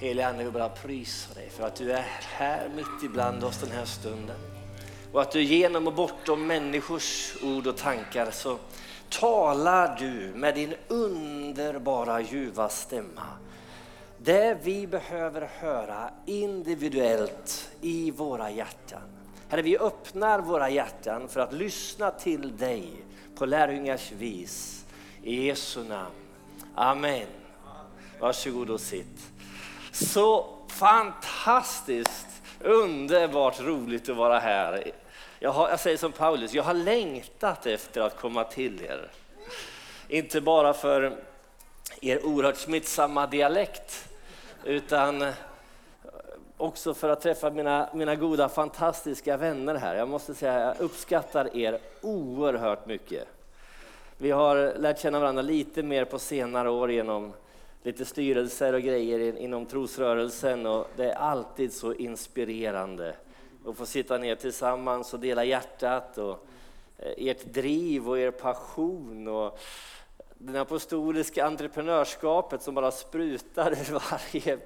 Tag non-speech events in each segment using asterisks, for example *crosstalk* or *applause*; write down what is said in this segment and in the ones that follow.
Helige Ande, vi bara prisar dig för att du är här mitt ibland oss den här stunden. Och att du genom och bortom människors ord och tankar så talar du med din underbara ljuva stämma. Det vi behöver höra individuellt i våra hjärtan. Herre, vi öppnar våra hjärtan för att lyssna till dig på lärjungars vis. I Jesu namn. Amen. Varsågod och sitt. Så fantastiskt underbart roligt att vara här. Jag, har, jag säger som Paulus, jag har längtat efter att komma till er. Inte bara för er oerhört smittsamma dialekt, utan också för att träffa mina, mina goda fantastiska vänner här. Jag måste säga jag uppskattar er oerhört mycket. Vi har lärt känna varandra lite mer på senare år genom lite styrelser och grejer inom trosrörelsen och det är alltid så inspirerande att få sitta ner tillsammans och dela hjärtat och eh, ert driv och er passion och det apostoliska entreprenörskapet som bara sprutar ur *laughs* varje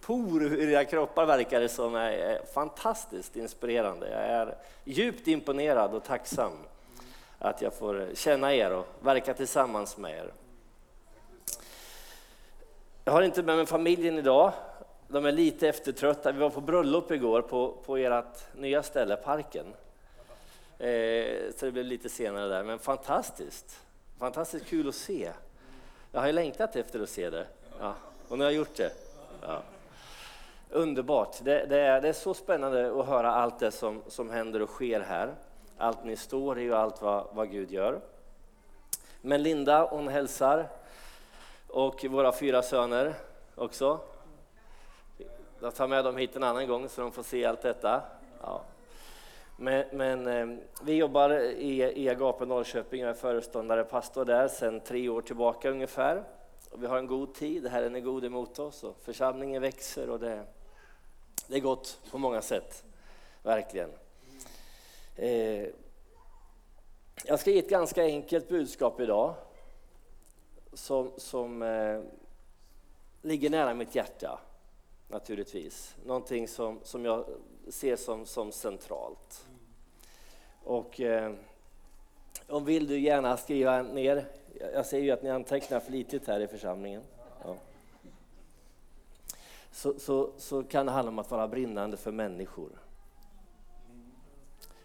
por ur era kroppar verkar det som är fantastiskt inspirerande. Jag är djupt imponerad och tacksam att jag får känna er och verka tillsammans med er. Jag har inte med mig familjen idag. De är lite eftertrötta. Vi var på bröllop igår på, på ert nya ställe, parken. Eh, så det blev lite senare där, men fantastiskt. Fantastiskt kul att se. Jag har ju längtat efter att se det. Ja. Och nu har jag gjort det. Ja. Underbart. Det, det, är, det är så spännande att höra allt det som, som händer och sker här allt ni står i och allt vad, vad Gud gör. Men Linda hon hälsar och våra fyra söner också. Jag tar med dem hit en annan gång så de får se allt detta. Ja. Men, men eh, vi jobbar i, i Agape Norrköping, jag är föreståndare pastor där sedan tre år tillbaka ungefär. Och vi har en god tid, Herren är god emot oss och församlingen växer och det, det är gott på många sätt, verkligen. Eh, jag ska ge ett ganska enkelt budskap idag som, som eh, ligger nära mitt hjärta, naturligtvis. Någonting som, som jag ser som, som centralt. Och eh, om vill du gärna skriva ner, jag ser ju att ni antecknar flitigt här i församlingen. Ja. Så, så, så kan det handla om att vara brinnande för människor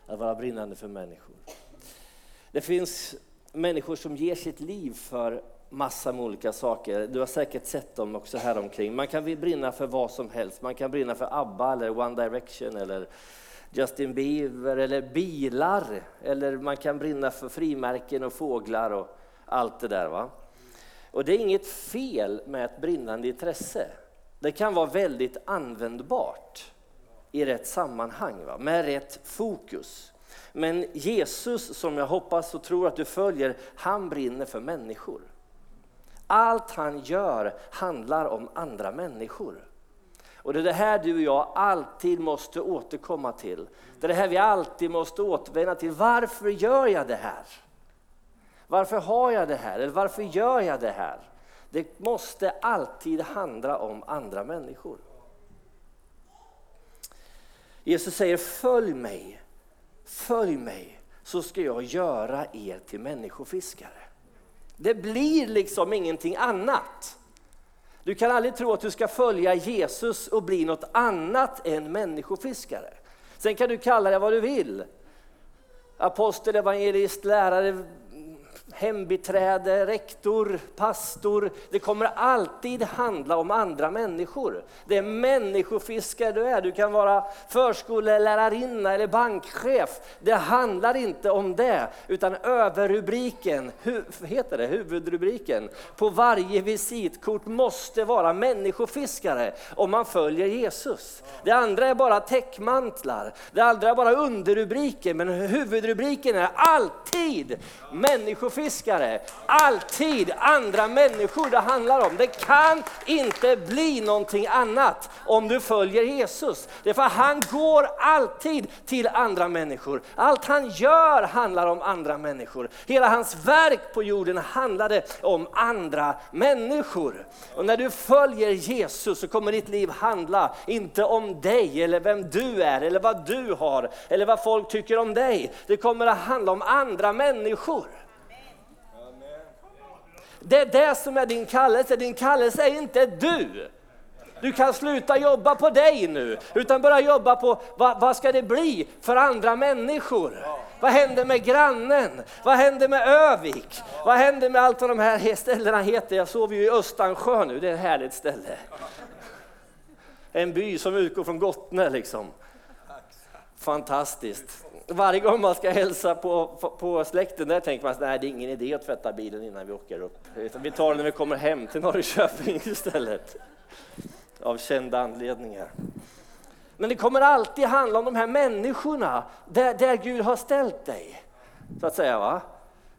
att vara brinnande för människor. Det finns människor som ger sitt liv för massa med olika saker. Du har säkert sett dem också här omkring. Man kan brinna för vad som helst. Man kan brinna för ABBA eller One Direction eller Justin Bieber eller bilar. Eller man kan brinna för frimärken och fåglar och allt det där. Va? Och det är inget fel med ett brinnande intresse. Det kan vara väldigt användbart i rätt sammanhang, va? med rätt fokus. Men Jesus, som jag hoppas och tror att du följer, han brinner för människor. Allt han gör handlar om andra människor. Och det är det här du och jag alltid måste återkomma till. Det är det här vi alltid måste återvända till. Varför gör jag det här? Varför har jag det här? Eller varför gör jag det här? Det måste alltid handla om andra människor. Jesus säger följ mig, följ mig så ska jag göra er till människofiskare. Det blir liksom ingenting annat. Du kan aldrig tro att du ska följa Jesus och bli något annat än människofiskare. Sen kan du kalla det vad du vill. Apostel, evangelist, lärare, hembiträde, rektor, pastor. Det kommer alltid handla om andra människor. Det är människofiskare du är. Du kan vara förskollärarinna eller bankchef. Det handlar inte om det, utan överrubriken, hu, heter det, huvudrubriken på varje visitkort måste vara människofiskare om man följer Jesus. Det andra är bara täckmantlar, det andra är bara underrubriker, men huvudrubriken är alltid människofiskare människofiskare. Alltid andra människor det handlar om. Det kan inte bli någonting annat om du följer Jesus. Därför han går alltid till andra människor. Allt han gör handlar om andra människor. Hela hans verk på jorden handlade om andra människor. Och när du följer Jesus så kommer ditt liv handla, inte om dig eller vem du är eller vad du har eller vad folk tycker om dig. Det kommer att handla om andra människor. Det är det som är din kallelse. Din kallelse är inte du. Du kan sluta jobba på dig nu, utan börja jobba på vad, vad ska det bli för andra människor? Vad händer med grannen? Vad händer med Övik? Vad händer med allt vad de här ställena heter? Jag sover ju i Östansjö nu, det är ett härligt ställe. En by som utgår från Gottne liksom. Fantastiskt. Varje gång man ska hälsa på, på, på släkten där tänker man att det är ingen idé att tvätta bilen innan vi åker upp. Vi tar den när vi kommer hem till Norrköping *laughs* istället. Av kända anledningar. Men det kommer alltid handla om de här människorna där, där Gud har ställt dig. Så att säga. Va?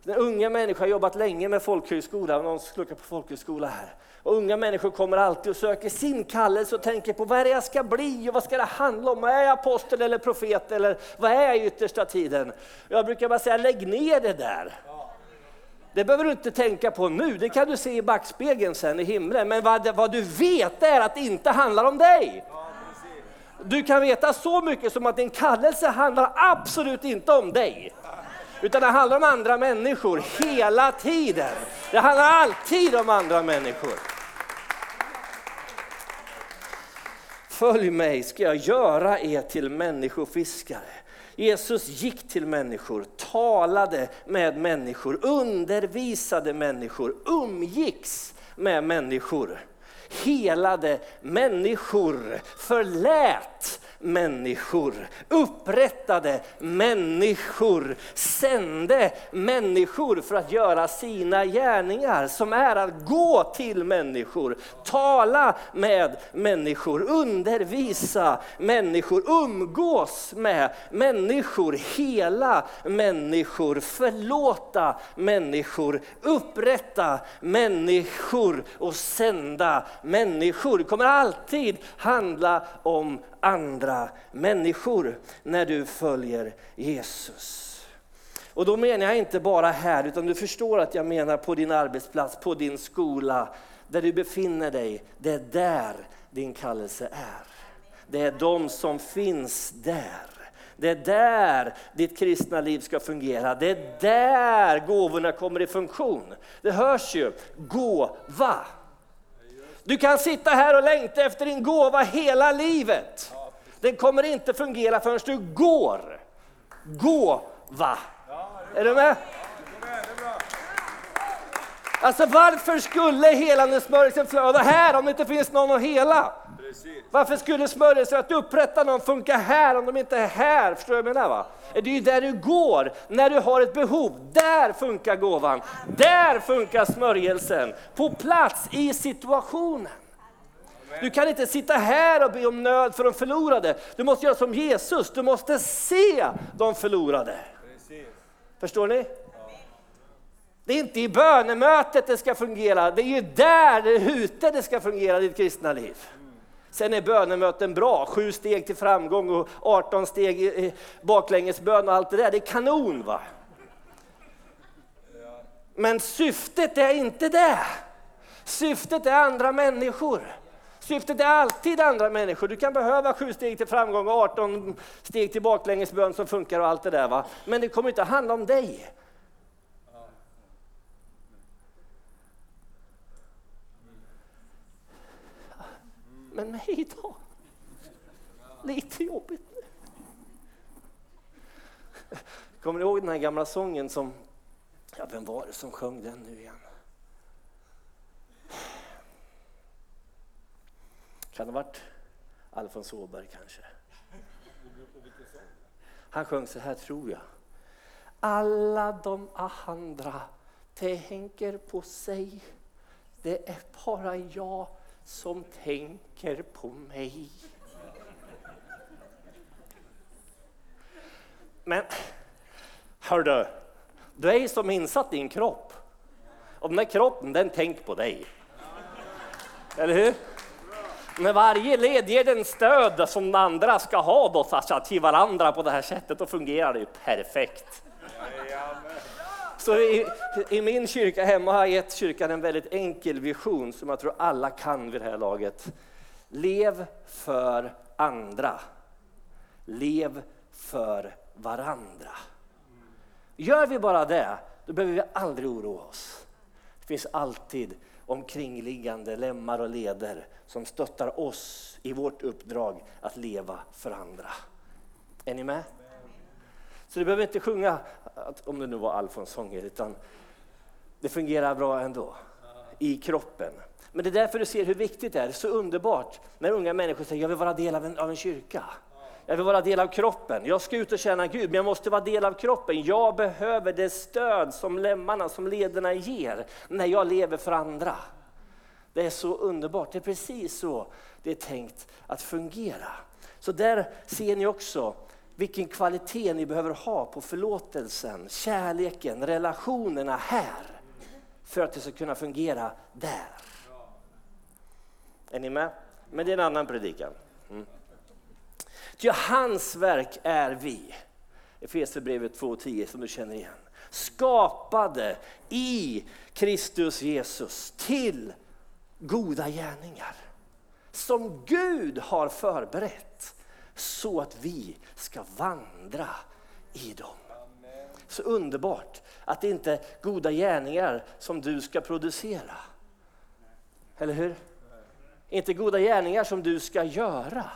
Den unga människan har jobbat länge med folkhögskola, någon sluckar på folkhögskola här. Och unga människor kommer alltid och söker sin kallelse och tänker på vad är det jag ska bli och vad ska det handla om? Är jag apostel eller profet eller vad är jag i yttersta tiden? Jag brukar bara säga lägg ner det där. Det behöver du inte tänka på nu, det kan du se i backspegeln sen i himlen. Men vad, vad du vet är att det inte handlar om dig. Du kan veta så mycket som att din kallelse handlar absolut inte om dig. Utan det handlar om andra människor hela tiden. Det handlar alltid om andra människor. Följ mig ska jag göra er till människofiskare. Jesus gick till människor, talade med människor, undervisade människor, umgicks med människor, helade människor, förlät människor, upprättade människor, sände människor för att göra sina gärningar som är att gå till människor, tala med människor, undervisa människor, umgås med människor, hela människor, förlåta människor, upprätta människor och sända människor. Det kommer alltid handla om andra människor när du följer Jesus. Och då menar jag inte bara här, utan du förstår att jag menar på din arbetsplats, på din skola, där du befinner dig. Det är där din kallelse är. Det är de som finns där. Det är där ditt kristna liv ska fungera. Det är där gåvorna kommer i funktion. Det hörs ju, gåva. Du kan sitta här och längta efter din gåva hela livet. Den kommer inte fungera förrän du går. Gåva. Är du med? Alltså varför skulle helande smörjelsen flöda här om det inte finns någon att hela? Varför skulle smörjelsen att upprätta någon funka här om de inte är här? Förstår du vad jag menar? Va? Det är ju där du går, när du har ett behov. Där funkar gåvan. Där funkar smörjelsen. På plats i situationen. Du kan inte sitta här och be om nöd för de förlorade. Du måste göra som Jesus, du måste se de förlorade. Förstår ni? Det är inte i bönemötet det ska fungera, det är ju där det är ute det ska fungera i ditt kristna liv. Sen är bönemöten bra, sju steg till framgång och 18 steg i baklängesbön och allt det där, det är kanon va. Men syftet är inte det. Syftet är andra människor. Syftet är alltid andra människor. Du kan behöva sju steg till framgång och 18 steg till baklängesbön som funkar och allt det där. Va? Men det kommer inte att handla om dig. Men mig då? Lite jobbigt nu. Kommer ni ihåg den här gamla sången som, ja vem var det som sjöng den nu igen? Kan det ha varit Alfons Åberg kanske? Han sjöng så här tror jag. Alla de andra tänker på sig. Det är bara jag som tänker på mig. Men hördu, Du är ju som insatt i en kropp. Och den där kroppen, den tänker på dig. Eller hur? När varje led ger den stöd som den andra ska ha då, så till varandra på det här sättet, då fungerar det ju perfekt. Så i, i, min kyrka hemma har jag gett kyrkan en väldigt enkel vision som jag tror alla kan vid det här laget. Lev för andra. Lev för varandra. Gör vi bara det, då behöver vi aldrig oroa oss. Det finns alltid omkringliggande lemmar och leder som stöttar oss i vårt uppdrag att leva för andra. Är ni med? Så du behöver inte sjunga, om det nu var Alfons sånger, utan det fungerar bra ändå i kroppen. Men det är därför du ser hur viktigt det är, så underbart när unga människor säger jag vill vara del av en, av en kyrka. Jag vill vara del av kroppen. Jag ska ut och tjäna Gud, men jag måste vara del av kroppen. Jag behöver det stöd som lemmarna, som lederna ger när jag lever för andra. Det är så underbart. Det är precis så det är tänkt att fungera. Så där ser ni också vilken kvalitet ni behöver ha på förlåtelsen, kärleken, relationerna här för att det ska kunna fungera där. Är ni med? Men det är en annan predikan. Mm. Ty hans verk är vi. Efesierbrevet 2.10 som du känner igen. Skapade i Kristus Jesus till goda gärningar som Gud har förberett så att vi ska vandra i dem. Så underbart att det inte är goda gärningar som du ska producera. Eller hur? Inte goda gärningar som du ska göra.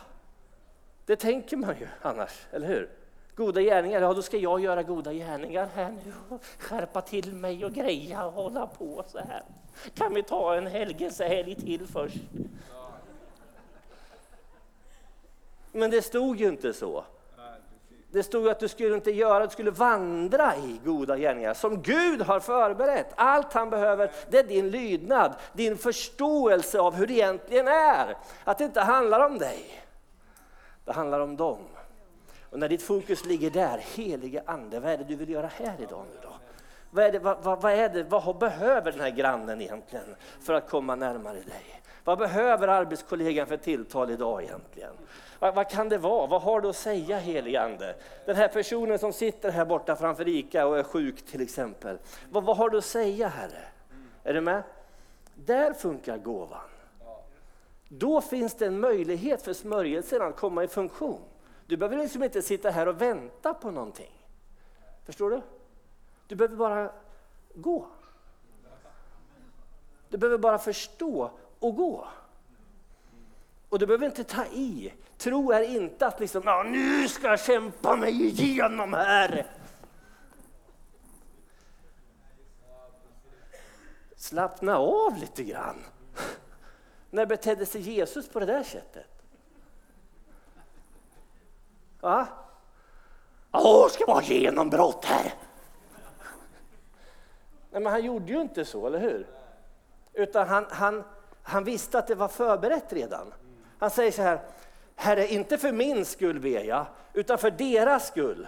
Det tänker man ju annars, eller hur? Goda gärningar, ja då ska jag göra goda gärningar här nu och skärpa till mig och greja och hålla på så här. Kan vi ta en helgelsehelg till först? Men det stod ju inte så. Det stod att du skulle inte göra, du skulle vandra i goda gärningar som Gud har förberett. Allt han behöver det är din lydnad, din förståelse av hur det egentligen är. Att det inte handlar om dig, det handlar om dem. Och när ditt fokus ligger där, helige ande, vad är det du vill göra här idag nu då? Vad, är det, vad, vad, vad, är det, vad behöver den här grannen egentligen för att komma närmare dig? Vad behöver arbetskollegan för tilltal idag egentligen? Vad, vad, kan det vara? Vad har du att säga helige Ande? Den här personen som sitter här borta framför Ica och är sjuk till exempel. Vad, vad har du att säga Herre? Är du med? Där funkar gåvan. Då finns det en möjlighet för smörjelsen att komma i funktion. Du behöver liksom inte sitta här och vänta på någonting. Förstår du? Du behöver bara gå. Du behöver bara förstå och gå. Och du behöver inte ta i. Tro är inte att liksom, ja, nu ska jag kämpa mig igenom här. Slappna av lite grann. När betedde sig Jesus på det där sättet? Va? Åh, ska vara genombrott här. Nej, men han gjorde ju inte så, eller hur? Utan han, han, han visste att det var förberett redan. Han säger så här, Herre, inte för min skull ber jag, utan för deras skull.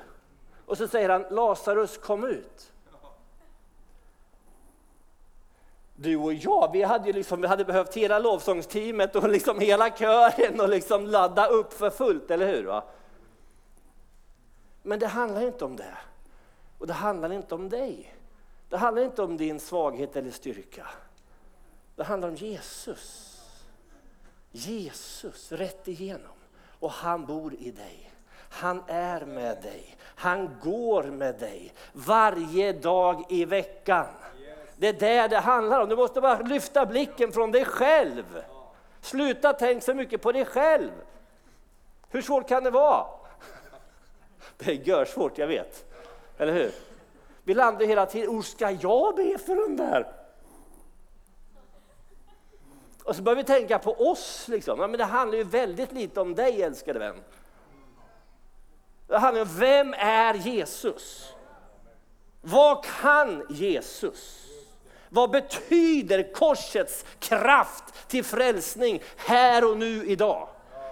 Och så säger han, Lazarus kom ut. Du och jag, vi hade, ju liksom, vi hade behövt hela lovsångsteamet och liksom hela kören och liksom ladda upp för fullt, eller hur? Va? Men det handlar inte om det. Och det handlar inte om dig. Det handlar inte om din svaghet eller styrka. Det handlar om Jesus. Jesus rätt igenom. Och han bor i dig. Han är med dig. Han går med dig varje dag i veckan. Det är det det handlar om. Du måste bara lyfta blicken från dig själv. Sluta tänka så mycket på dig själv. Hur svårt kan det vara? Det är görsvårt, jag vet. Eller hur? Vi landar hela tiden, hur ska jag be för den där? Och så börjar vi tänka på oss. Liksom. Ja, men det handlar ju väldigt lite om dig älskade vän. Det handlar om vem är Jesus? Vad kan Jesus? Vad betyder korsets kraft till frälsning här och nu idag?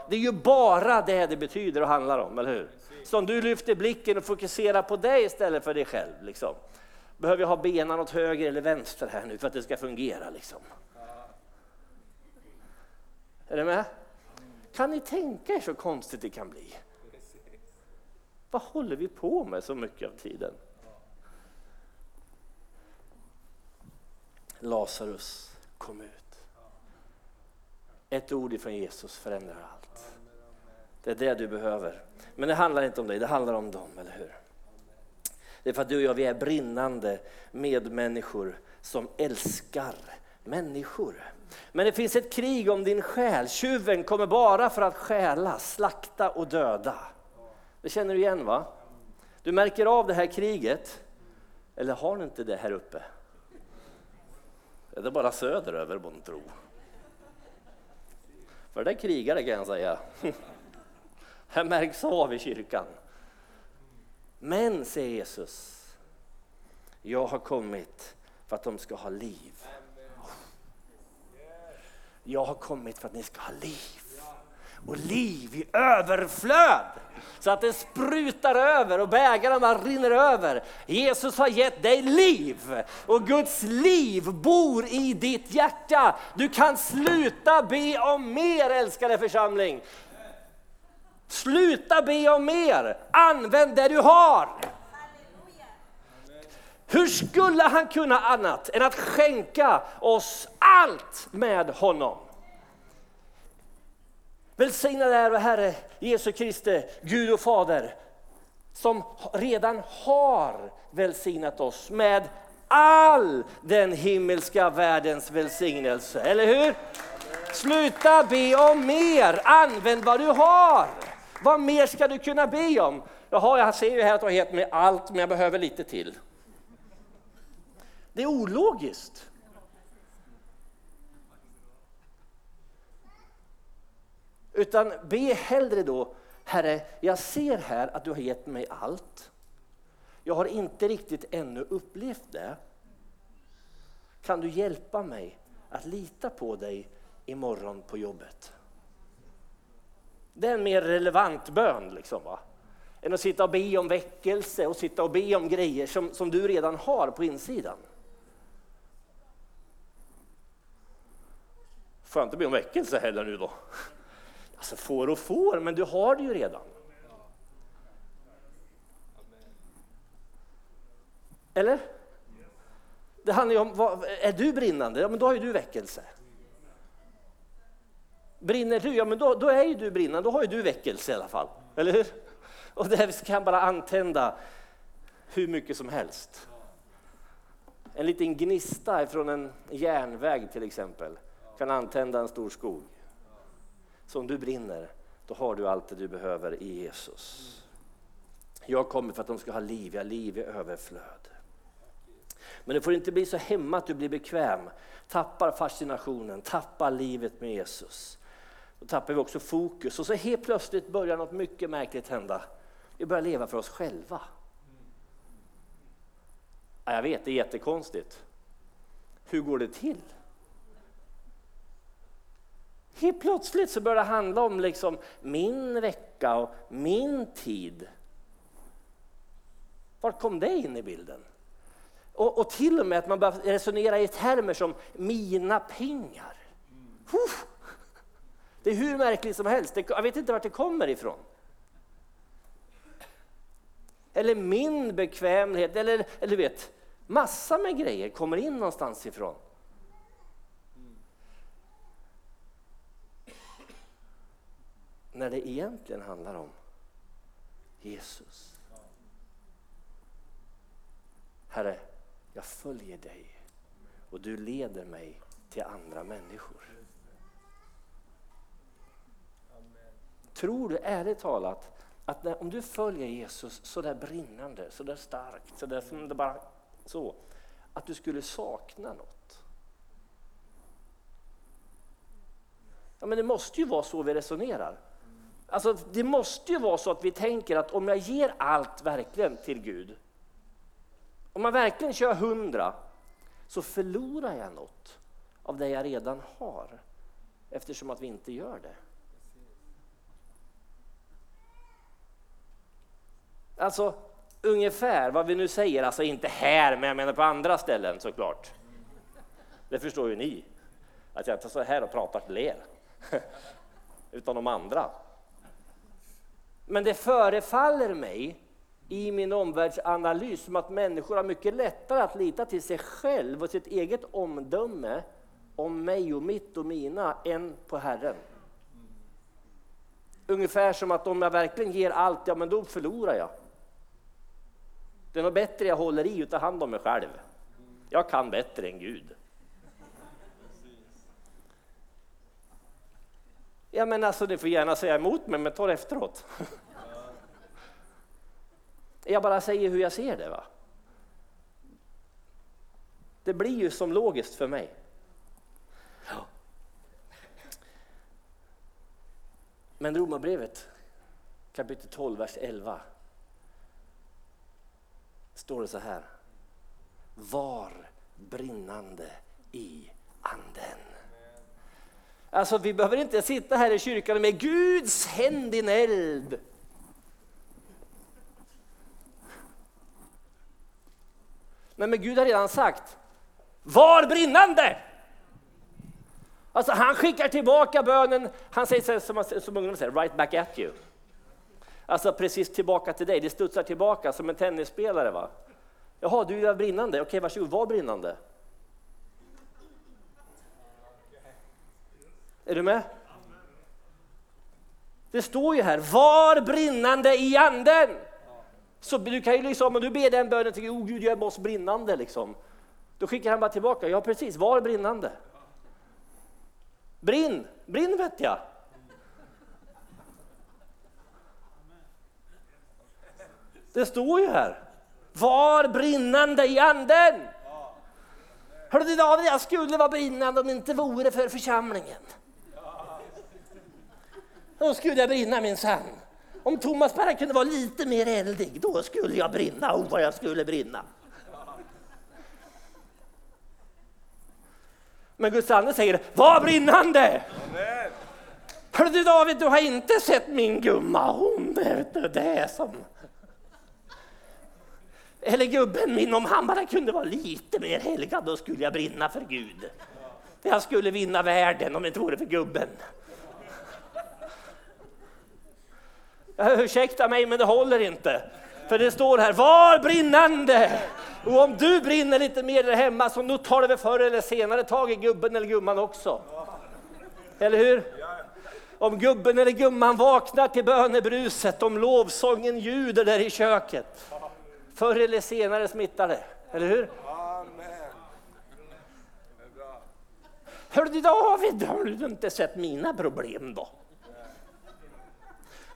Det är ju bara det det betyder och handlar om, eller hur? Så om du lyfter blicken och fokuserar på dig istället för dig själv. Liksom. Behöver jag ha benen åt höger eller vänster här nu för att det ska fungera? Liksom? Är ni med? Kan ni tänka er så konstigt det kan bli? Vad håller vi på med så mycket av tiden? Lazarus kom ut. Ett ord ifrån Jesus förändrar allt. Det är det du behöver. Men det handlar inte om dig, det handlar om dem, eller hur? Det är för att du och jag vi är brinnande medmänniskor som älskar människor. Men det finns ett krig om din själ. Tjuven kommer bara för att stjäla, slakta och döda. Det känner du igen va? Du märker av det här kriget. Eller har ni inte det här uppe? Är det bara söderöver tro? För det är krigare kan jag säga. *laughs* Här märks av i kyrkan. Men, säger Jesus, jag har kommit för att de ska ha liv. Jag har kommit för att ni ska ha liv. Och liv i överflöd. Så att det sprutar över och bägaren rinner över. Jesus har gett dig liv och Guds liv bor i ditt hjärta. Du kan sluta be om mer älskade församling. Sluta be om mer, använd det du har. Hur skulle han kunna annat än att skänka oss allt med honom? Välsignad är Herre Jesu Kristi, Gud och Fader, som redan har välsignat oss med all den himmelska världens välsignelse. Eller hur? Sluta be om mer, använd vad du har. Vad mer ska du kunna be om? Jaha, jag ser ju här att du har gett mig allt, men jag behöver lite till. Det är ologiskt. Utan be hellre då, Herre, jag ser här att du har gett mig allt. Jag har inte riktigt ännu upplevt det. Kan du hjälpa mig att lita på dig imorgon på jobbet? Det är en mer relevant bön liksom, va? än att sitta och be om väckelse och sitta och be om grejer som, som du redan har på insidan. Får jag inte be om väckelse heller nu då? Alltså får och får, men du har det ju redan. Eller? Det handlar ju om, vad, är du brinnande? Ja, men då har ju du väckelse. Brinner du? Ja, men då, då är ju du brinnande, då har ju du väckelse i alla fall. Eller hur? Och det här kan bara antända hur mycket som helst. En liten gnista från en järnväg till exempel kan antända en stor skog. Så om du brinner, då har du allt det du behöver i Jesus. Jag kommer för att de ska ha liv, ja liv i överflöd. Men det får inte bli så hemma att du blir bekväm, tappar fascinationen, tappar livet med Jesus. Då tappar vi också fokus och så helt plötsligt börjar något mycket märkligt hända. Vi börjar leva för oss själva. Ja, jag vet, det är jättekonstigt. Hur går det till? Helt plötsligt så börjar det handla om liksom min vecka och min tid. Var kom det in i bilden? Och, och till och med att man börjar resonera i termer som mina pengar. Mm. Det är hur märkligt som helst, jag vet inte vart det kommer ifrån. Eller min bekvämlighet, eller, eller du vet, massa med grejer kommer in någonstans ifrån. När det egentligen handlar om Jesus. Herre, jag följer dig och du leder mig till andra människor. Tror du ärligt talat att när, om du följer Jesus så där brinnande, så där starkt, så där som det bara så, att du skulle sakna något? Ja, men det måste ju vara så vi resonerar. Alltså, det måste ju vara så att vi tänker att om jag ger allt verkligen till Gud, om man verkligen kör hundra, så förlorar jag något av det jag redan har, eftersom att vi inte gör det. Alltså, ungefär vad vi nu säger, alltså inte här, men jag menar på andra ställen såklart. Det förstår ju ni. Att jag inte står här och pratar till er, *laughs* utan de andra. Men det förefaller mig i min omvärldsanalys som att människor har mycket lättare att lita till sig själv och sitt eget omdöme om mig och mitt och mina än på Herren. Ungefär som att om jag verkligen ger allt, ja men då förlorar jag. Det är nog bättre jag håller i och tar hand om mig själv. Jag kan bättre än Gud. Ja men alltså, ni får gärna säga emot mig, men ta det efteråt. *laughs* Jag bara säger hur jag ser det. va. Det blir ju som logiskt för mig. Men Romarbrevet kapitel 12, vers 11 står det så här. Var brinnande i anden. Alltså vi behöver inte sitta här i kyrkan med Guds händ din eld. Men, men Gud har redan sagt, var brinnande! Alltså han skickar tillbaka bönen, han säger som, som ungdomarna säger, right back at you. Alltså precis tillbaka till dig, det studsar tillbaka som en tennisspelare. Va? Jaha, du är brinnande, okej varsågod, var brinnande. Är du med? Det står ju här, var brinnande i anden. Så du kan ju liksom, om du ber den bönen till Gud, oh Gud gör oss brinnande liksom. Då skickar han bara tillbaka, ja precis, var brinnande. Brinn, brinn vet jag. Det står ju här, var brinnande i anden. Hörde du David, jag skulle vara brinnande om det inte vore för församlingen. Då skulle jag brinna min sann. Om Thomas bara kunde vara lite mer eldig, då skulle jag brinna. Oh, vad jag skulle brinna. Men Guds ande säger, var brinnande! Hörru du David, du har inte sett min gumma, hon är det som... Eller gubben min, om han bara kunde vara lite mer helgad, då skulle jag brinna för Gud. Jag skulle vinna världen om det inte vore för gubben. Ursäkta mig, men det håller inte. För det står här, var brinnande! Och om du brinner lite mer där hemma så nu tar det väl förr eller senare tag i gubben eller gumman också. Eller hur? Om gubben eller gumman vaknar till bönebruset, om lovsången ljuder där i köket. Förr eller senare smittar det, eller hur? Hör du David, har du inte sett mina problem då?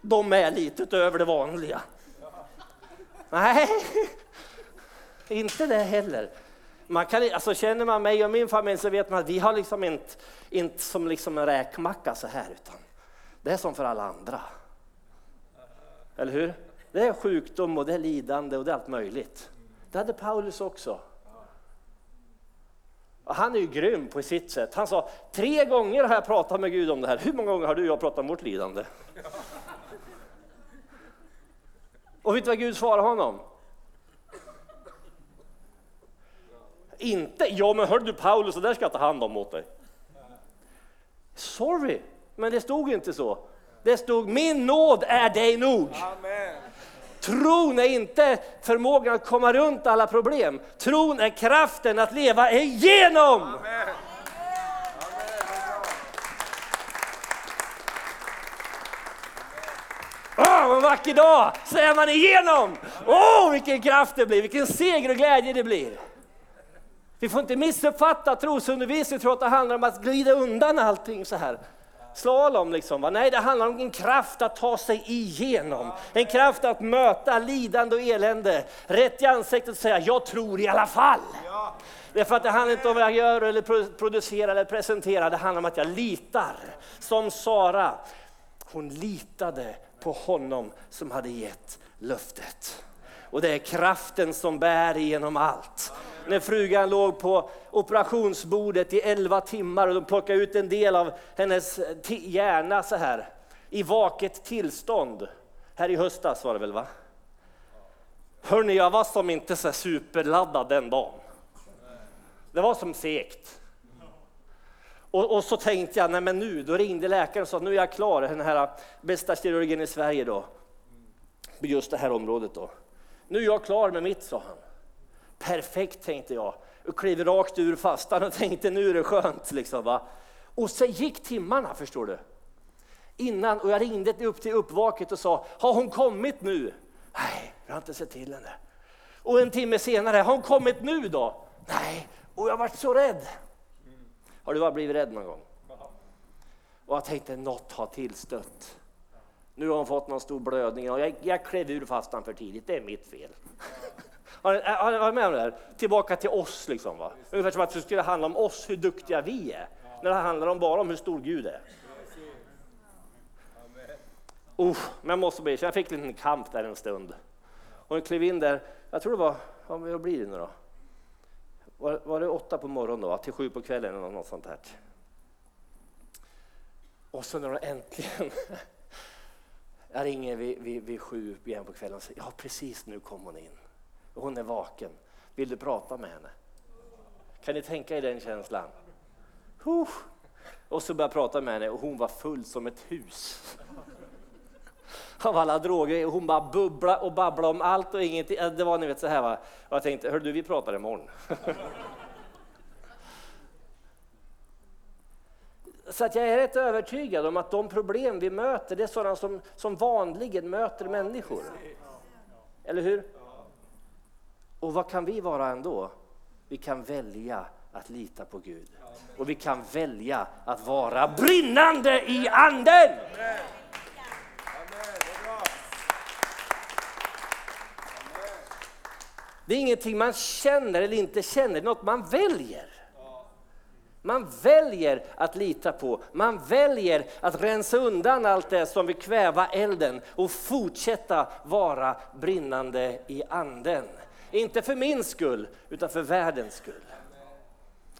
De är lite utöver det vanliga. Nej, inte det heller. Man kan, alltså känner man mig och min familj så vet man att vi har liksom inte, inte som liksom en räkmacka så här, utan det är som för alla andra. Eller hur? Det är sjukdom och det är lidande och det är allt möjligt. Det hade Paulus också. Och han är ju grym på sitt sätt. Han sa, tre gånger har jag pratat med Gud om det här. Hur många gånger har du och jag pratat om vårt lidande? Och vet du vad Gud svarar honom? Inte, ja men hörde du Paulus, det där ska jag ta hand om åt dig. Sorry, men det stod inte så. Det stod min nåd är dig nog. Amen. Tron är inte förmågan att komma runt alla problem. Tron är kraften att leva igenom. Amen. Åh, en vacker dag så är man igenom. Åh, vilken kraft det blir, vilken seger och glädje det blir. Vi får inte missuppfatta trosundervisning tro att det handlar om att glida undan allting så här. Slalom liksom. Va? Nej, det handlar om en kraft att ta sig igenom. En kraft att möta lidande och elände. Rätt i ansiktet och säga, jag tror i alla fall. Därför att det handlar inte om vad jag gör eller producerar eller presenterar, det handlar om att jag litar. Som Sara, hon litade på honom som hade gett löftet. Och det är kraften som bär igenom allt. När frugan låg på operationsbordet i elva timmar och de plockade ut en del av hennes hjärna så här i vaket tillstånd. Här i höstas var det väl va? Hörni, jag var som inte så superladdad den dagen. Det var som segt. Och, och, så tänkte jag, nej men nu, då ringde läkaren och sa nu är jag klar, den här äh, bästa kirurgen i Sverige då. På just det här området då. Nu är jag klar med mitt, sa han. Perfekt tänkte jag. Och klev rakt ur fastan och *laughs* tänkte nu är det skönt. Liksom, va? Och så gick timmarna förstår du. Innan, och jag ringde upp till uppvaket och sa, har hon kommit nu? Nej, jag har inte sett till henne. Och en timme senare, har hon kommit nu då? Nej, och jag varit så rädd. Har du bara blivit rädd någon gång? Och jag tänkte, något har tillstött. Nu har hon fått någon stor blödning och jag, jag klev ur fastan för tidigt, det är mitt fel. *laughs* Har ni varit med om det här? Tillbaka till oss, liksom, va? ungefär som att det skulle handla om oss, hur duktiga vi är. När det handlar om bara om hur stor Gud är. Uh, men jag måste bli, jag fick en liten kamp där en stund. Och jag klev in där, jag tror det var, vad blir det nu då? Var, var det åtta på morgonen då, till sju på kvällen eller något sånt här. Och så när de äntligen, *laughs* jag ringer vid, vid, vid sju igen på kvällen och säger, ja precis nu kom hon in. Hon är vaken. Vill du prata med henne? Kan ni tänka er den känslan? Huh. Och så började jag prata med henne och hon var full som ett hus av alla droger. Hon bara bubbla och babbla om allt och ingenting. Äh, det var ni vet så här va. Och jag tänkte, hör du vi pratar imorgon. *laughs* Så att jag är rätt övertygad om att de problem vi möter, det är sådana som, som vanligen möter människor. Eller hur? Och vad kan vi vara ändå? Vi kan välja att lita på Gud. Och vi kan välja att vara brinnande i anden. Det är ingenting man känner eller inte känner, det är något man väljer. Man väljer att lita på, man väljer att rensa undan allt det som vill kväva elden och fortsätta vara brinnande i anden. Inte för min skull, utan för världens skull.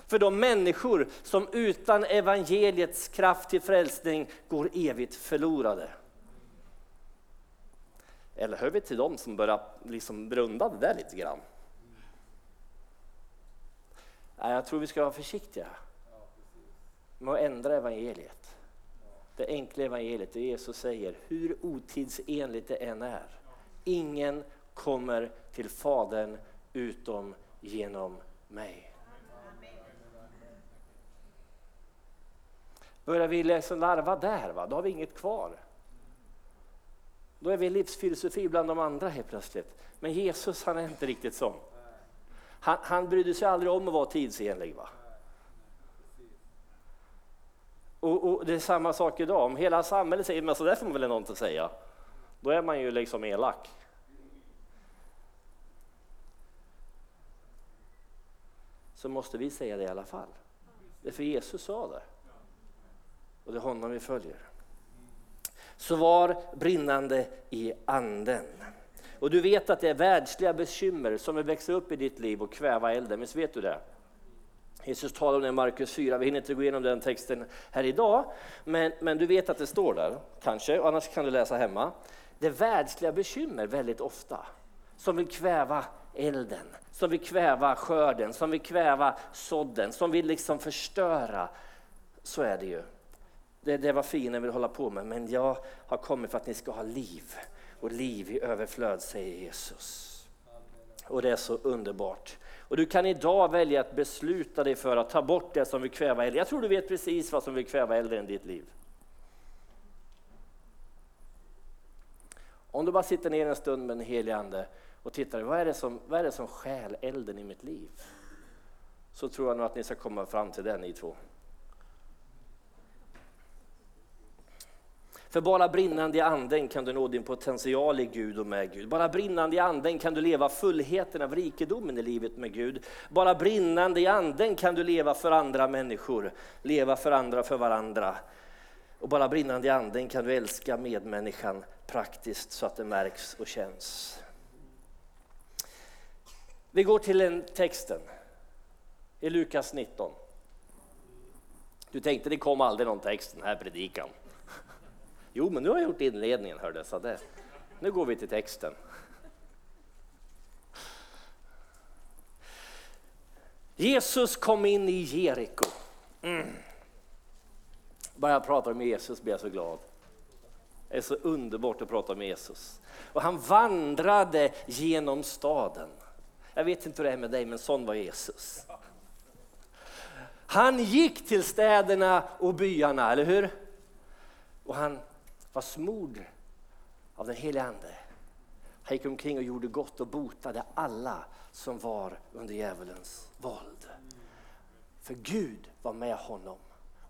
För de människor som utan evangeliets kraft till frälsning går evigt förlorade. Eller hör vi till dem som börjar liksom runda det där lite grann? Nej, jag tror vi ska vara försiktiga med att ändra evangeliet. Det enkla evangeliet, det Jesus säger, hur otidsenligt det än är. Ingen kommer till Fadern utom genom mig. Börjar vi liksom larva där, va? då har vi inget kvar. Då är vi livsfilosofi bland de andra helt plötsligt. Men Jesus han är inte riktigt sån. Han, han brydde sig aldrig om att vara tidsenlig. Va? Och, och, Det är samma sak idag. Om hela samhället säger men så där får man väl något säga. Då är man ju liksom elak. Så måste vi säga det i alla fall. Det är för Jesus sa det. Och det är honom vi följer. Så var brinnande i anden. Och du vet att det är världsliga bekymmer som vill växa upp i ditt liv och kväva elden, visst vet du det? Jesus talar om det i Markus 4, vi hinner inte gå igenom den texten här idag, men, men du vet att det står där, kanske, annars kan du läsa hemma. Det är världsliga bekymmer väldigt ofta som vill kväva elden, som vill kväva skörden, som vill kväva sådden, som vill liksom förstöra. Så är det ju. Det, det var fienden vill hålla på med, men jag har kommit för att ni ska ha liv och liv i överflöd, säger Jesus. Och det är så underbart. Och du kan idag välja att besluta dig för att ta bort det som vill kväva elden. Jag tror du vet precis vad som vill kväva elden i ditt liv. Om du bara sitter ner en stund med en helig ande och tittar, vad är, det som, vad är det som stjäl elden i mitt liv? Så tror jag nog att ni ska komma fram till det ni två. För bara brinnande i anden kan du nå din potential i Gud och med Gud. Bara brinnande i anden kan du leva fullheten av rikedomen i livet med Gud. Bara brinnande i anden kan du leva för andra människor, leva för andra för varandra. Och bara brinnande i anden kan du älska medmänniskan praktiskt så att det märks och känns. Vi går till den texten i Lukas 19. Du tänkte det kom aldrig någon text den här predikan. Jo, men nu har jag gjort inledningen, hörde så det. Nu går vi till texten. Jesus kom in i Jeriko. Mm. Bara jag pratar om Jesus blir jag så glad. Det är så underbart att prata om Jesus. Och han vandrade genom staden. Jag vet inte hur det är med dig, men sån var Jesus. Han gick till städerna och byarna, eller hur? Och han var smord av den helige Ande. Han gick omkring och gjorde gott och botade alla som var under djävulens våld. För Gud var med honom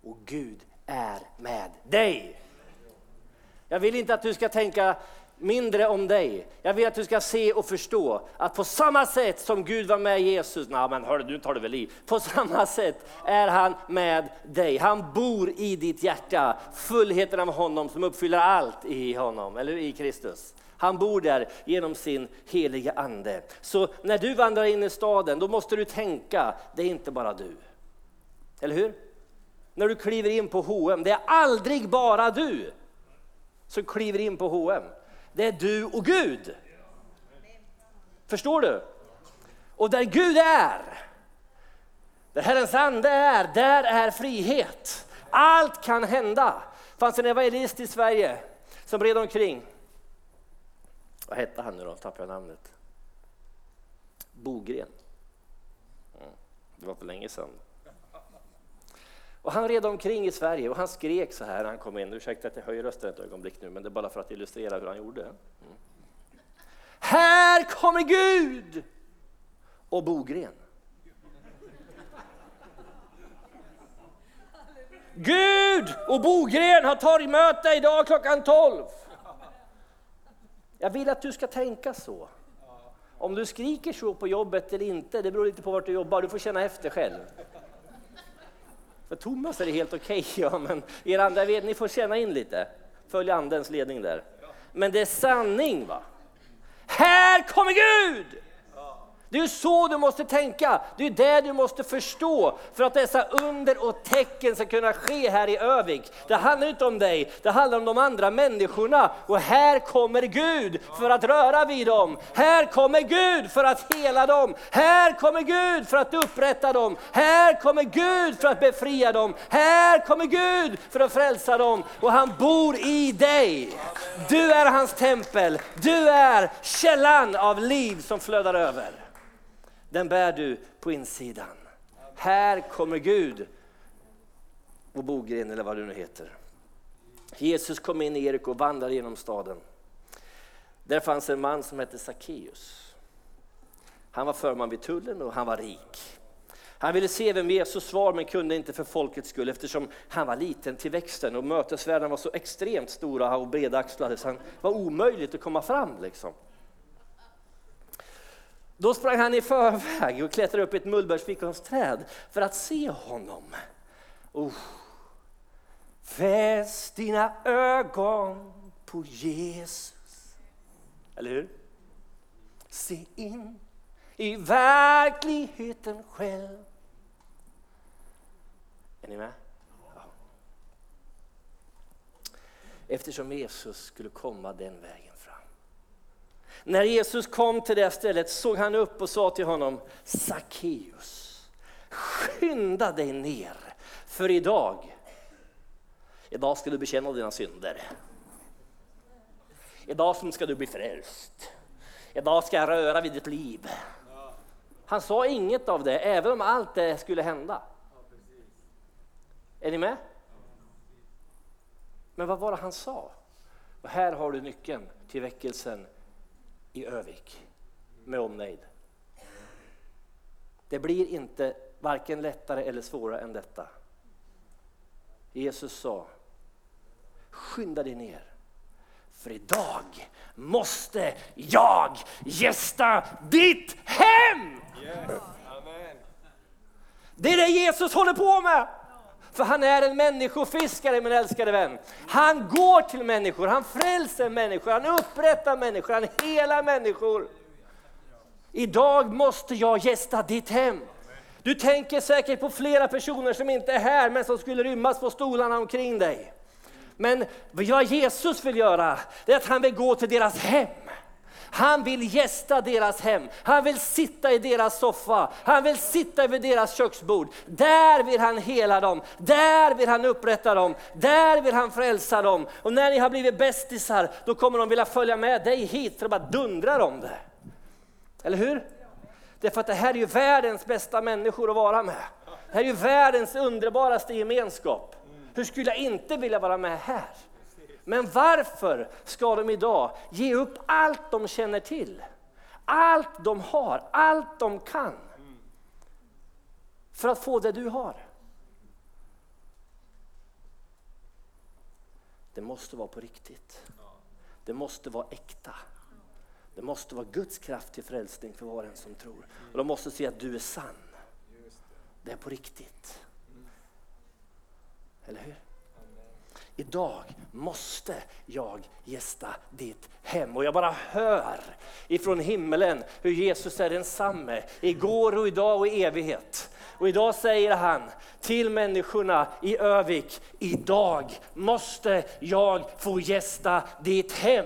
och Gud är med dig. Jag vill inte att du ska tänka mindre om dig. Jag vill att du ska se och förstå att på samma sätt som Gud var med Jesus, nej men hörru du tar det väl i, på samma sätt är han med dig. Han bor i ditt hjärta, fullheten av honom som uppfyller allt i honom, eller i Kristus. Han bor där genom sin heliga ande. Så när du vandrar in i staden, då måste du tänka, det är inte bara du. Eller hur? När du kliver in på H&M, det är aldrig bara du som kliver in på H&M. Det är du och Gud. Förstår du? Och där Gud är, där Herrens ande är, där är frihet. Allt kan hända. Det fanns en evangelist i Sverige som red omkring. Vad hette han nu då? Tappade jag namnet. Bogren. Mm. Det var för länge sedan. Och han red omkring i Sverige och han skrek så här när han kom in. Ursäkta att jag höjer rösten ett ögonblick nu, men det är bara för att illustrera hur han gjorde. Mm. Här kommer Gud! Och Bogren. Gud och Bogren har torgmöte idag klockan 12. Jag vill att du ska tänka så. Om du skriker så på jobbet eller inte, det beror lite på vart du jobbar. Du får känna efter själv. För Thomas är det helt okej, okay, *laughs* ja, men er andra vet, ni får känna in lite. Följ andens ledning där. Men det är sanning va. Här kommer Gud! Det är så du måste tänka, det är det du måste förstå för att dessa under och tecken ska kunna ske här i Övik. Det handlar inte om dig, det handlar om de andra människorna. Och här kommer Gud för att röra vid dem. Här kommer Gud för att hela dem. Här kommer Gud för att upprätta dem. Här kommer Gud för att befria dem. Här kommer Gud för att frälsa dem. Och han bor i dig. Du är hans tempel, du är källan av liv som flödar över den bär du på insidan. Här kommer Gud och Bogren eller vad du nu heter. Jesus kom in i Jeriko och vandrade genom staden. Där fanns en man som hette Sackeus. Han var förman vid tullen och han var rik. Han ville se vem Jesus var men kunde inte för folkets skull eftersom han var liten till växten och mötesvärlden var så extremt stora och bredaxlade så han var omöjligt att komma fram. Liksom. Då sprang han i förväg och klättrade upp i ett mullbärsfikonsträd för att se honom. Oh. Fäst dina ögon på Jesus. Eller hur? Se in i verkligheten själv. Är ni med? Ja. Eftersom Jesus skulle komma den vägen när Jesus kom till det stället såg han upp och sa till honom Sackeus, skynda dig ner för idag, idag ska du bekänna dina synder. Idag ska du bli frälst. Idag ska jag röra vid ditt liv. Han sa inget av det, även om allt det skulle hända. Är ni med? Men vad var det han sa? Och här har du nyckeln till väckelsen i Övik med omnejd. Det blir inte varken lättare eller svårare än detta. Jesus sa, skynda dig ner. För idag måste jag gästa ditt hem! Yes. Det är det Jesus håller på med. För han är en människofiskare min älskade vän. Han går till människor, han frälser människor, han upprättar människor, han helar människor. Idag måste jag gästa ditt hem. Du tänker säkert på flera personer som inte är här men som skulle rymmas på stolarna omkring dig. Men vad Jesus vill göra, det är att han vill gå till deras hem. Han vill gästa deras hem. Han vill sitta i deras soffa. Han vill sitta vid deras köksbord. Där vill han hela dem. Där vill han upprätta dem. Där vill han frälsa dem. Och när ni har blivit bästisar, då kommer de vilja följa med dig hit för att bara dundra om det. Eller hur? Därför att det här är ju världens bästa människor att vara med. Det här är ju världens underbaraste gemenskap. Hur skulle jag inte vilja vara med här? Men varför ska de idag ge upp allt de känner till? Allt de har, allt de kan. För att få det du har. Det måste vara på riktigt. Det måste vara äkta. Det måste vara Guds kraft till frälsning för var och en som tror. Och de måste se att du är sann. Det är på riktigt. Eller hur? Idag måste jag gästa ditt hem. Och jag bara hör ifrån himmelen hur Jesus är densamme igår och idag och i evighet. Och idag säger han till människorna i Övik, idag måste jag få gästa ditt hem.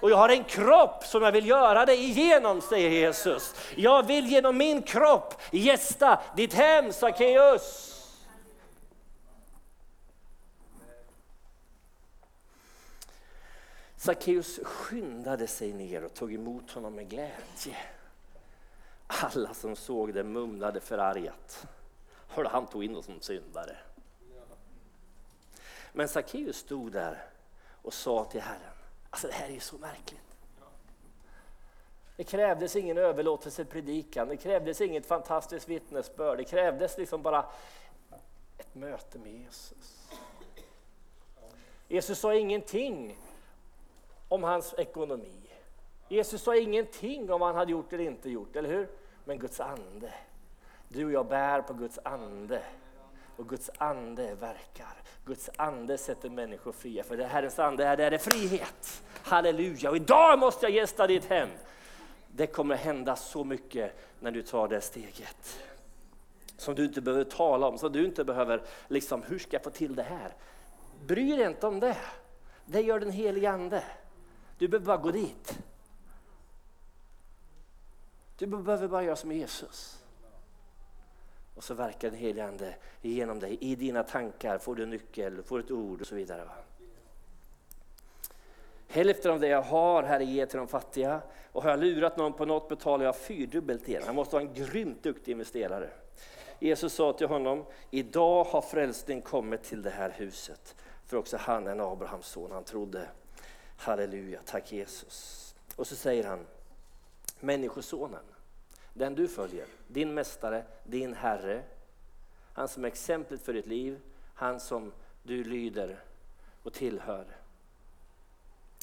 Och jag har en kropp som jag vill göra det igenom, säger Jesus. Jag vill genom min kropp gästa ditt hem, Sackeus. Sackeus skyndade sig ner och tog emot honom med glädje. Alla som såg det mumlade förargat. Hörde han tog in oss som syndare. Men Sackeus stod där och sa till Herren, alltså det här är ju så märkligt. Det krävdes ingen överlåtelse predikan, det krävdes inget fantastiskt vittnesbörd, det krävdes liksom bara ett möte med Jesus. Jesus sa ingenting om hans ekonomi. Jesus sa ingenting om vad han hade gjort eller inte gjort, eller hur? Men Guds ande. Du och jag bär på Guds ande. Och Guds ande verkar. Guds ande sätter människor fria. För det Herrens ande är, det är frihet. Halleluja! Och idag måste jag gästa ditt hem. Det kommer hända så mycket när du tar det steget. Som du inte behöver tala om, som du inte behöver, liksom, hur ska jag få till det här? Bry dig inte om det. Det gör den helige Ande. Du behöver bara gå dit. Du behöver bara göra som Jesus. Och så verkar den helige Ande genom dig. I dina tankar får du en nyckel, får ett ord och så vidare. Va? Hälften av det jag har, Herre, ger till de fattiga. Och har jag lurat någon på något betalar jag fyrdubbelt igen. Han måste vara en grymt duktig investerare. Jesus sa till honom, idag har frälsning kommit till det här huset. För också han är en Abrahams son, han trodde. Halleluja, tack Jesus. Och så säger han, Människosonen, den du följer, din mästare, din Herre, han som är exemplet för ditt liv, han som du lyder och tillhör,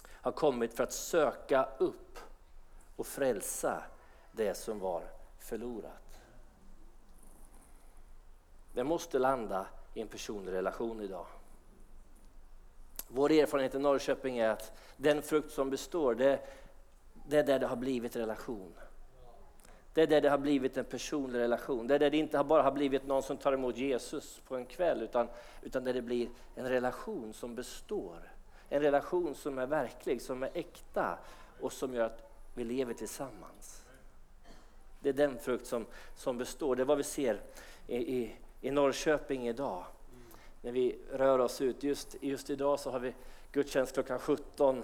har kommit för att söka upp och frälsa det som var förlorat. Det måste landa i en personlig relation idag. Vår erfarenhet i Norrköping är att den frukt som består, det, det är där det har blivit relation. Det är där det har blivit en personlig relation. Det är där det inte bara har blivit någon som tar emot Jesus på en kväll, utan, utan där det blir en relation som består. En relation som är verklig, som är äkta och som gör att vi lever tillsammans. Det är den frukt som, som består. Det är vad vi ser i, i, i Norrköping idag. När vi rör oss ut. Just, just idag så har vi gudstjänst klockan 17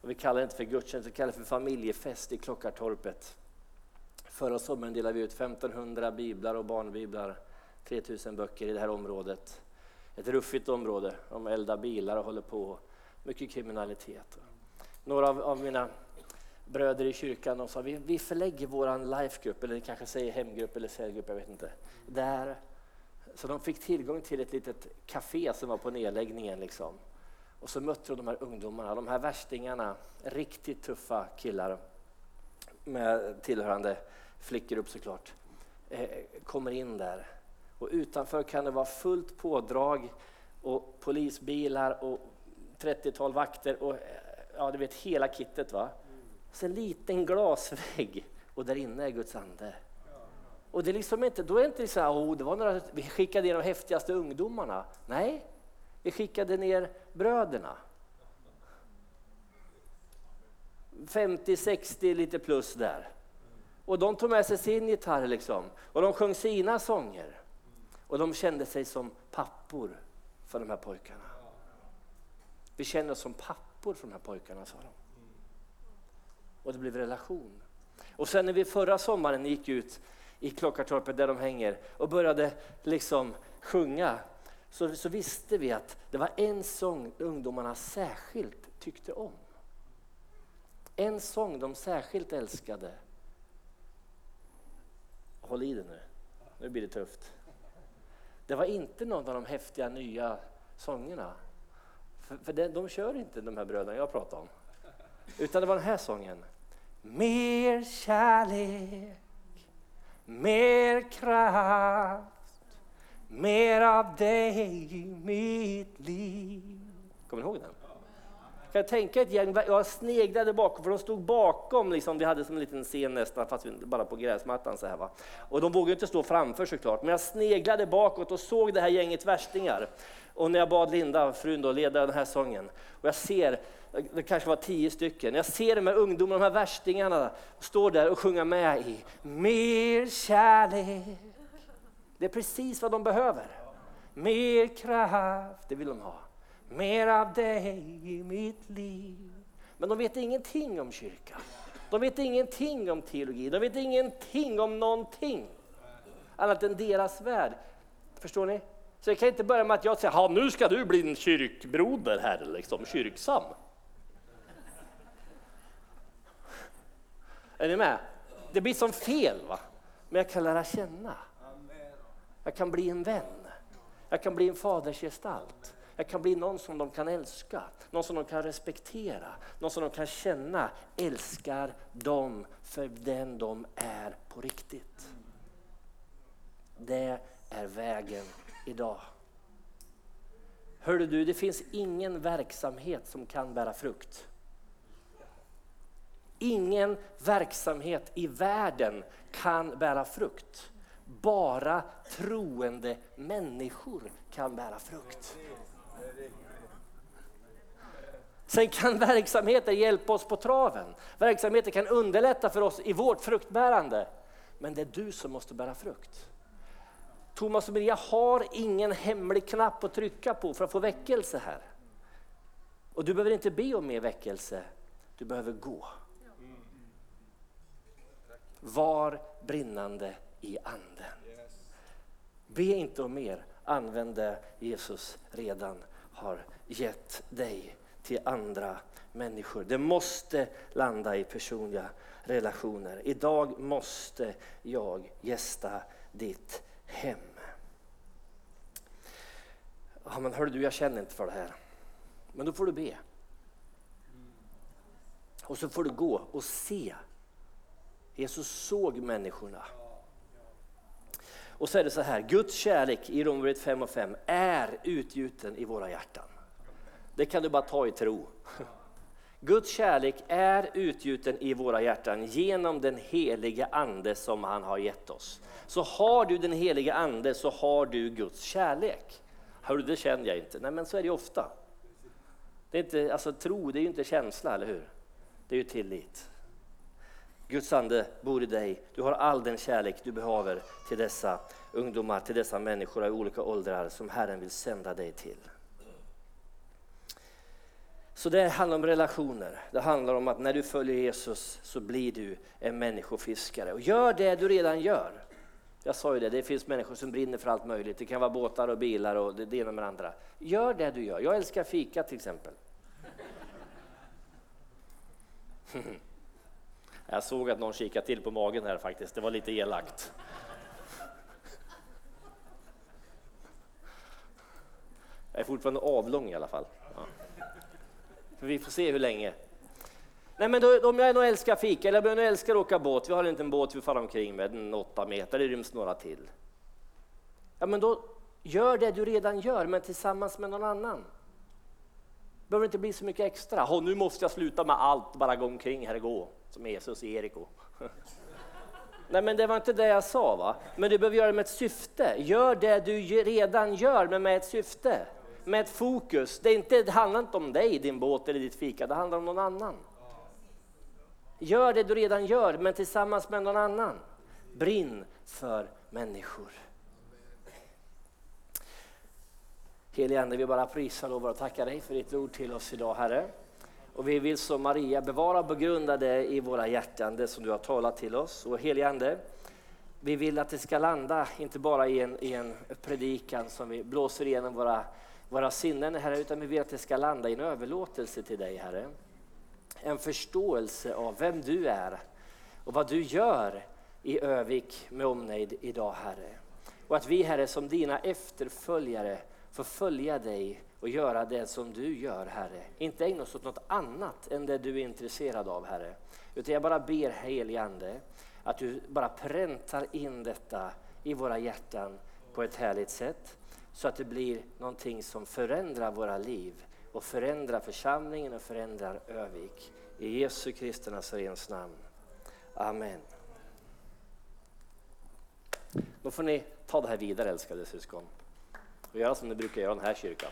och vi kallar det inte för gudstjänst, vi kallar det för familjefest i Klockartorpet. Förra sommaren delade vi ut 1500 biblar och barnbiblar, 3000 böcker i det här området. Ett ruffigt område, de eldar bilar och håller på. Mycket kriminalitet. Några av, av mina bröder i kyrkan de sa vi, vi förlägger vår lifegrupp, eller kanske säger hemgrupp eller cellgrupp, jag vet inte. Där. Så de fick tillgång till ett litet café som var på nedläggningen. Liksom. Och så mötte de de här ungdomarna, de här värstingarna, riktigt tuffa killar med tillhörande flickgrupp såklart, eh, kommer in där. Och utanför kan det vara fullt pådrag och polisbilar och 30-tal vakter och ja, du vet hela kittet. va. Så en liten glasvägg och där inne är Guds ande. Och det är liksom inte, då är det inte så här, oh, det var några, vi skickade ner de häftigaste ungdomarna. Nej, vi skickade ner bröderna. 50-60 lite plus där. Och de tog med sig sin gitarr liksom. Och de sjöng sina sånger. Och de kände sig som pappor för de här pojkarna. Vi känner oss som pappor för de här pojkarna, sa de. Och det blev relation. Och sen när vi förra sommaren gick ut i Klockartorpet där de hänger och började liksom sjunga så, så visste vi att det var en sång ungdomarna särskilt tyckte om. En sång de särskilt älskade. Håll i det nu, nu blir det tufft. Det var inte någon av de häftiga nya sångerna. För, för de, de kör inte de här bröderna jag pratar om. Utan det var den här sången. Mer kärlek, mer kraft, mer av dig i mitt liv. Kommer ni ihåg den? Kan jag tänka ett gäng, jag sneglade bakom, för de stod bakom, liksom, vi hade som en liten scen nästan, fast bara på gräsmattan så här va. Och de vågade inte stå framför såklart, men jag sneglade bakåt och såg det här gänget värstingar. Och när jag bad Linda, frun då, leda den här sången, och jag ser, det kanske var tio stycken, jag ser de här ungdomarna, de här värstingarna, stå där och sjunga med i Mer kärlek. Det är precis vad de behöver. Mer kraft, det vill de ha mer av dig i mitt liv. Men de vet ingenting om kyrkan. De vet ingenting om teologi. De vet ingenting om någonting annat än deras värld. Förstår ni? Så jag kan inte börja med att jag säger, nu ska du bli en kyrkbroder här, liksom, kyrksam. Är ni med? Det blir som fel, va? men jag kan lära känna. Jag kan bli en vän. Jag kan bli en fadersgestalt. Jag kan bli någon som de kan älska, någon som de kan respektera, någon som de kan känna älskar dem för den de är på riktigt. Det är vägen idag. Hörde du, det finns ingen verksamhet som kan bära frukt. Ingen verksamhet i världen kan bära frukt. Bara troende människor kan bära frukt. Sen kan verksamheter hjälpa oss på traven. Verksamheter kan underlätta för oss i vårt fruktbärande. Men det är du som måste bära frukt. Thomas och Maria har ingen hemlig knapp att trycka på för att få väckelse här. Och du behöver inte be om mer väckelse, du behöver gå. Var brinnande i anden. Be inte om mer, använd det Jesus redan har gett dig till andra människor. Det måste landa i personliga relationer. Idag måste jag gästa ditt hem. Ja, men hörru du, jag känner inte för det här. Men då får du be. Och så får du gå och se. Jesus såg människorna. Och så är det så här, Guds kärlek i Romarbrevet 5 och 5 är utgjuten i våra hjärtan. Det kan du bara ta i tro. Guds kärlek är utgjuten i våra hjärtan genom den heliga ande som han har gett oss. Så har du den heliga ande så har du Guds kärlek. Hör du, det känner jag inte. Nej men så är det ofta. Det är inte, alltså, tro det är ju inte känsla, eller hur? Det är ju tillit. Guds ande bor i dig. Du har all den kärlek du behöver till dessa ungdomar, till dessa människor i olika åldrar som Herren vill sända dig till. Så det handlar om relationer. Det handlar om att när du följer Jesus så blir du en människofiskare. Och gör det du redan gör. Jag sa ju det, det finns människor som brinner för allt möjligt. Det kan vara båtar och bilar och det ena med det andra. Gör det du gör. Jag älskar fika till exempel. *laughs* Jag såg att någon kikade till på magen här faktiskt. Det var lite elakt. Jag är fortfarande avlång i alla fall. Ja. För vi får se hur länge. Nej men då, om jag nu älskar fika, eller om jag älskar att åka båt, vi har en liten båt vi far omkring med, den åtta meter, det ryms några till. Ja men då, gör det du redan gör, men tillsammans med någon annan. Det behöver inte bli så mycket extra. Oh, nu måste jag sluta med allt, bara gå omkring här och gå, som Jesus i Eriko. *laughs* Nej men det var inte det jag sa va. Men du behöver göra det med ett syfte. Gör det du redan gör, men med ett syfte med ett fokus. Det, är inte, det handlar inte om dig, din båt eller ditt fika, det handlar om någon annan. Gör det du redan gör, men tillsammans med någon annan. Brinn för människor. Helige Ande, vi bara prisar och tackar dig för ditt ord till oss idag, Herre. Och vi vill som Maria bevara och begrunda det i våra hjärtan, det som du har talat till oss. Och helige Ande, vi vill att det ska landa, inte bara i en, i en predikan som vi blåser igenom våra, våra sinnen, Herre, utan vi vill att det ska landa i en överlåtelse till dig, Herre. En förståelse av vem du är och vad du gör i Övik med omnejd idag, Herre. Och att vi, Herre, som dina efterföljare får följa dig och göra det som du gör, Herre. Inte ägna oss åt något annat än det du är intresserad av, Herre. Utan jag bara ber, helige Ande, att du bara präntar in detta i våra hjärtan på ett härligt sätt. Så att det blir någonting som förändrar våra liv och förändrar församlingen och förändrar Övik. I Jesu Kristi Nazarens namn. Amen. Då får ni ta det här vidare älskade syskon och göra som ni brukar göra i den här kyrkan.